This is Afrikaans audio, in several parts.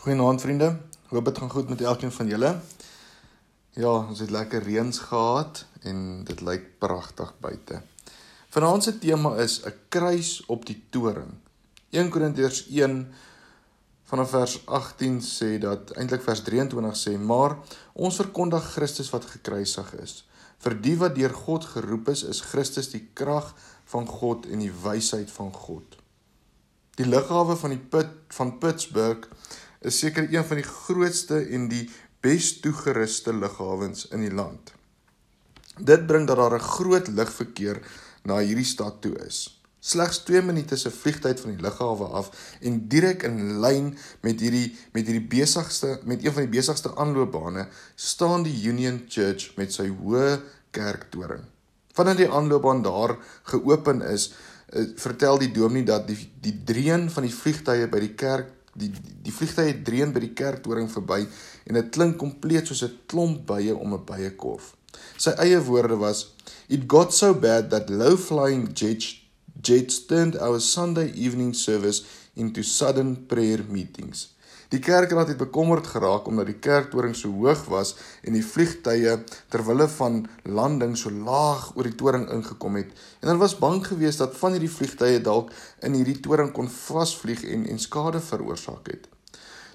Goeienaand vriende. Hoop dit gaan goed met elkeen van julle. Ja, ons het lekker reëns gehad en dit lyk pragtig buite. Vanaand se tema is 'n kruis op die toring. 1 Korintiërs 1 vanaf vers 18 sê dat eintlik vers 23 sê, maar ons verkondig Christus wat gekruisig is. Vir die wat deur God geroep is, is Christus die krag van God en die wysheid van God. Die lughawe van die put van Pittsburgh is seker een van die grootste en die bes toegeruste lughawens in die land. Dit bring dat daar 'n groot lugverkeer na hierdie stad toe is. Slegs 2 minute se vliegtyd van die lughawe af en direk in lyn met hierdie met hierdie besigste met een van die besigste aanloopbane staan die Union Church met sy hoë kerktoring. Vandat die aanloopbaan daar geopen is, eh, vertel die dominee dat die die dreun van die vliegtye by die kerk die die vliegtye dreun by die kerktoring verby en dit klink kompleet soos 'n klomp bye om 'n byekorf. Sy eie woorde was it got so bad that low flying jets jets turned our Sunday evening service into sudden prayer meetings. Die kerkraad het bekommerd geraak omdat die kerktoring so hoog was en die vliegtye ter wille van landing so laag oor die toring ingekom het. En hulle was bang geweest dat van hierdie vliegtye dalk in hierdie toring kon vasvlieg en en skade veroorsaak het.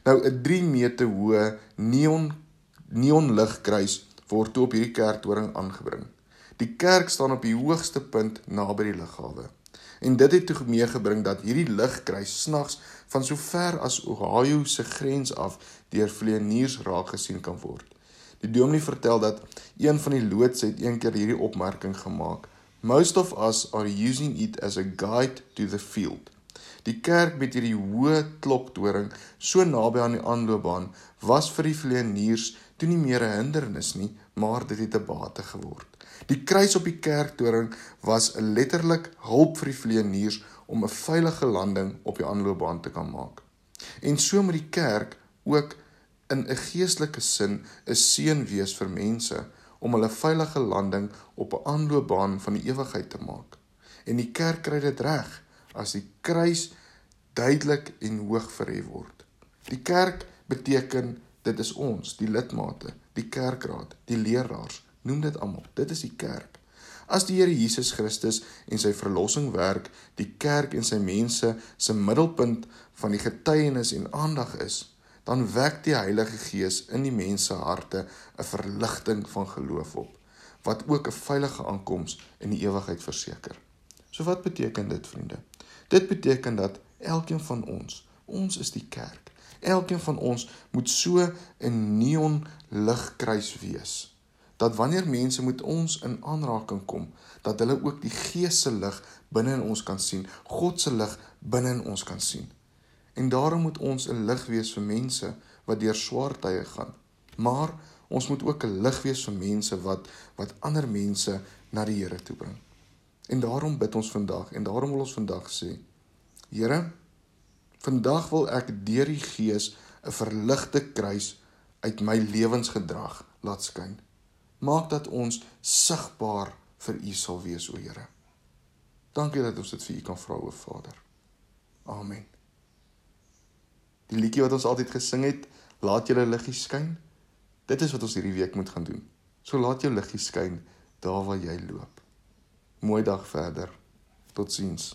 Nou 'n 3 meter hoë neon neonligkruis word toe op hierdie kerktoring aangebring. Die kerk staan op die hoogste punt naby die lughawe. En dit het toe meegebring dat hierdie ligkruis snags van so ver as Ohio se grens af deur vleeniers raak gesien kan word. Die dominee vertel dat een van die loods het eendag hierdie opmerking gemaak: "Most of us are using it as a guide to the field." Die kerk met hierdie hoë kloktoring so naby aan die aanloopbaan was vir die vleeniers toe nie meer 'n hindernis nie, maar dit het 'n bate geword. Die kruis op die kerktoring was 'n letterlik hulp vir die vleeniers om 'n veilige landing op die aanloopbaan te kan maak. En so moet die kerk ook in 'n geestelike sin 'n seën wees vir mense om hulle veilige landing op 'n aanloopbaan van die ewigheid te maak. En die kerk kry dit reg as die kruis duidelik en hoog verhef word. Die kerk beteken dit is ons, die lidmate, die kerkraad, die leraars, noem dit almal. Dit is die kerk. As die Here Jesus Christus en sy verlossing werk, die kerk en sy mense se middelpunt van die getuienis en aandag is, dan wek die Heilige Gees in die mense harte 'n verligting van geloof op wat ook 'n veilige aankoms in die ewigheid verseker. So wat beteken dit vriende? Dit beteken dat elkeen van ons, ons is die kerk. Elkeen van ons moet so 'n neon ligkruis wees dat wanneer mense met ons in aanraking kom, dat hulle ook die Gees se lig binne in ons kan sien, God se lig binne in ons kan sien. En daarom moet ons 'n lig wees vir mense wat deur swaar tye gaan. Maar ons moet ook 'n lig wees vir mense wat wat ander mense na die Here toe bring. En daarom bid ons vandag en daarom wil ons vandag sê: Here, vandag wil ek deur die Gees 'n verligte kruis uit my lewensgedrag laat skyn maak dat ons sigbaar vir U sal wees o Here. Dankie dat ons dit vir U kan vra o Vader. Amen. Die liedjie wat ons altyd gesing het, laat julle liggie skyn. Dit is wat ons hierdie week moet gaan doen. So laat jou liggie skyn daar waar jy loop. Mooi dag verder. Totsiens.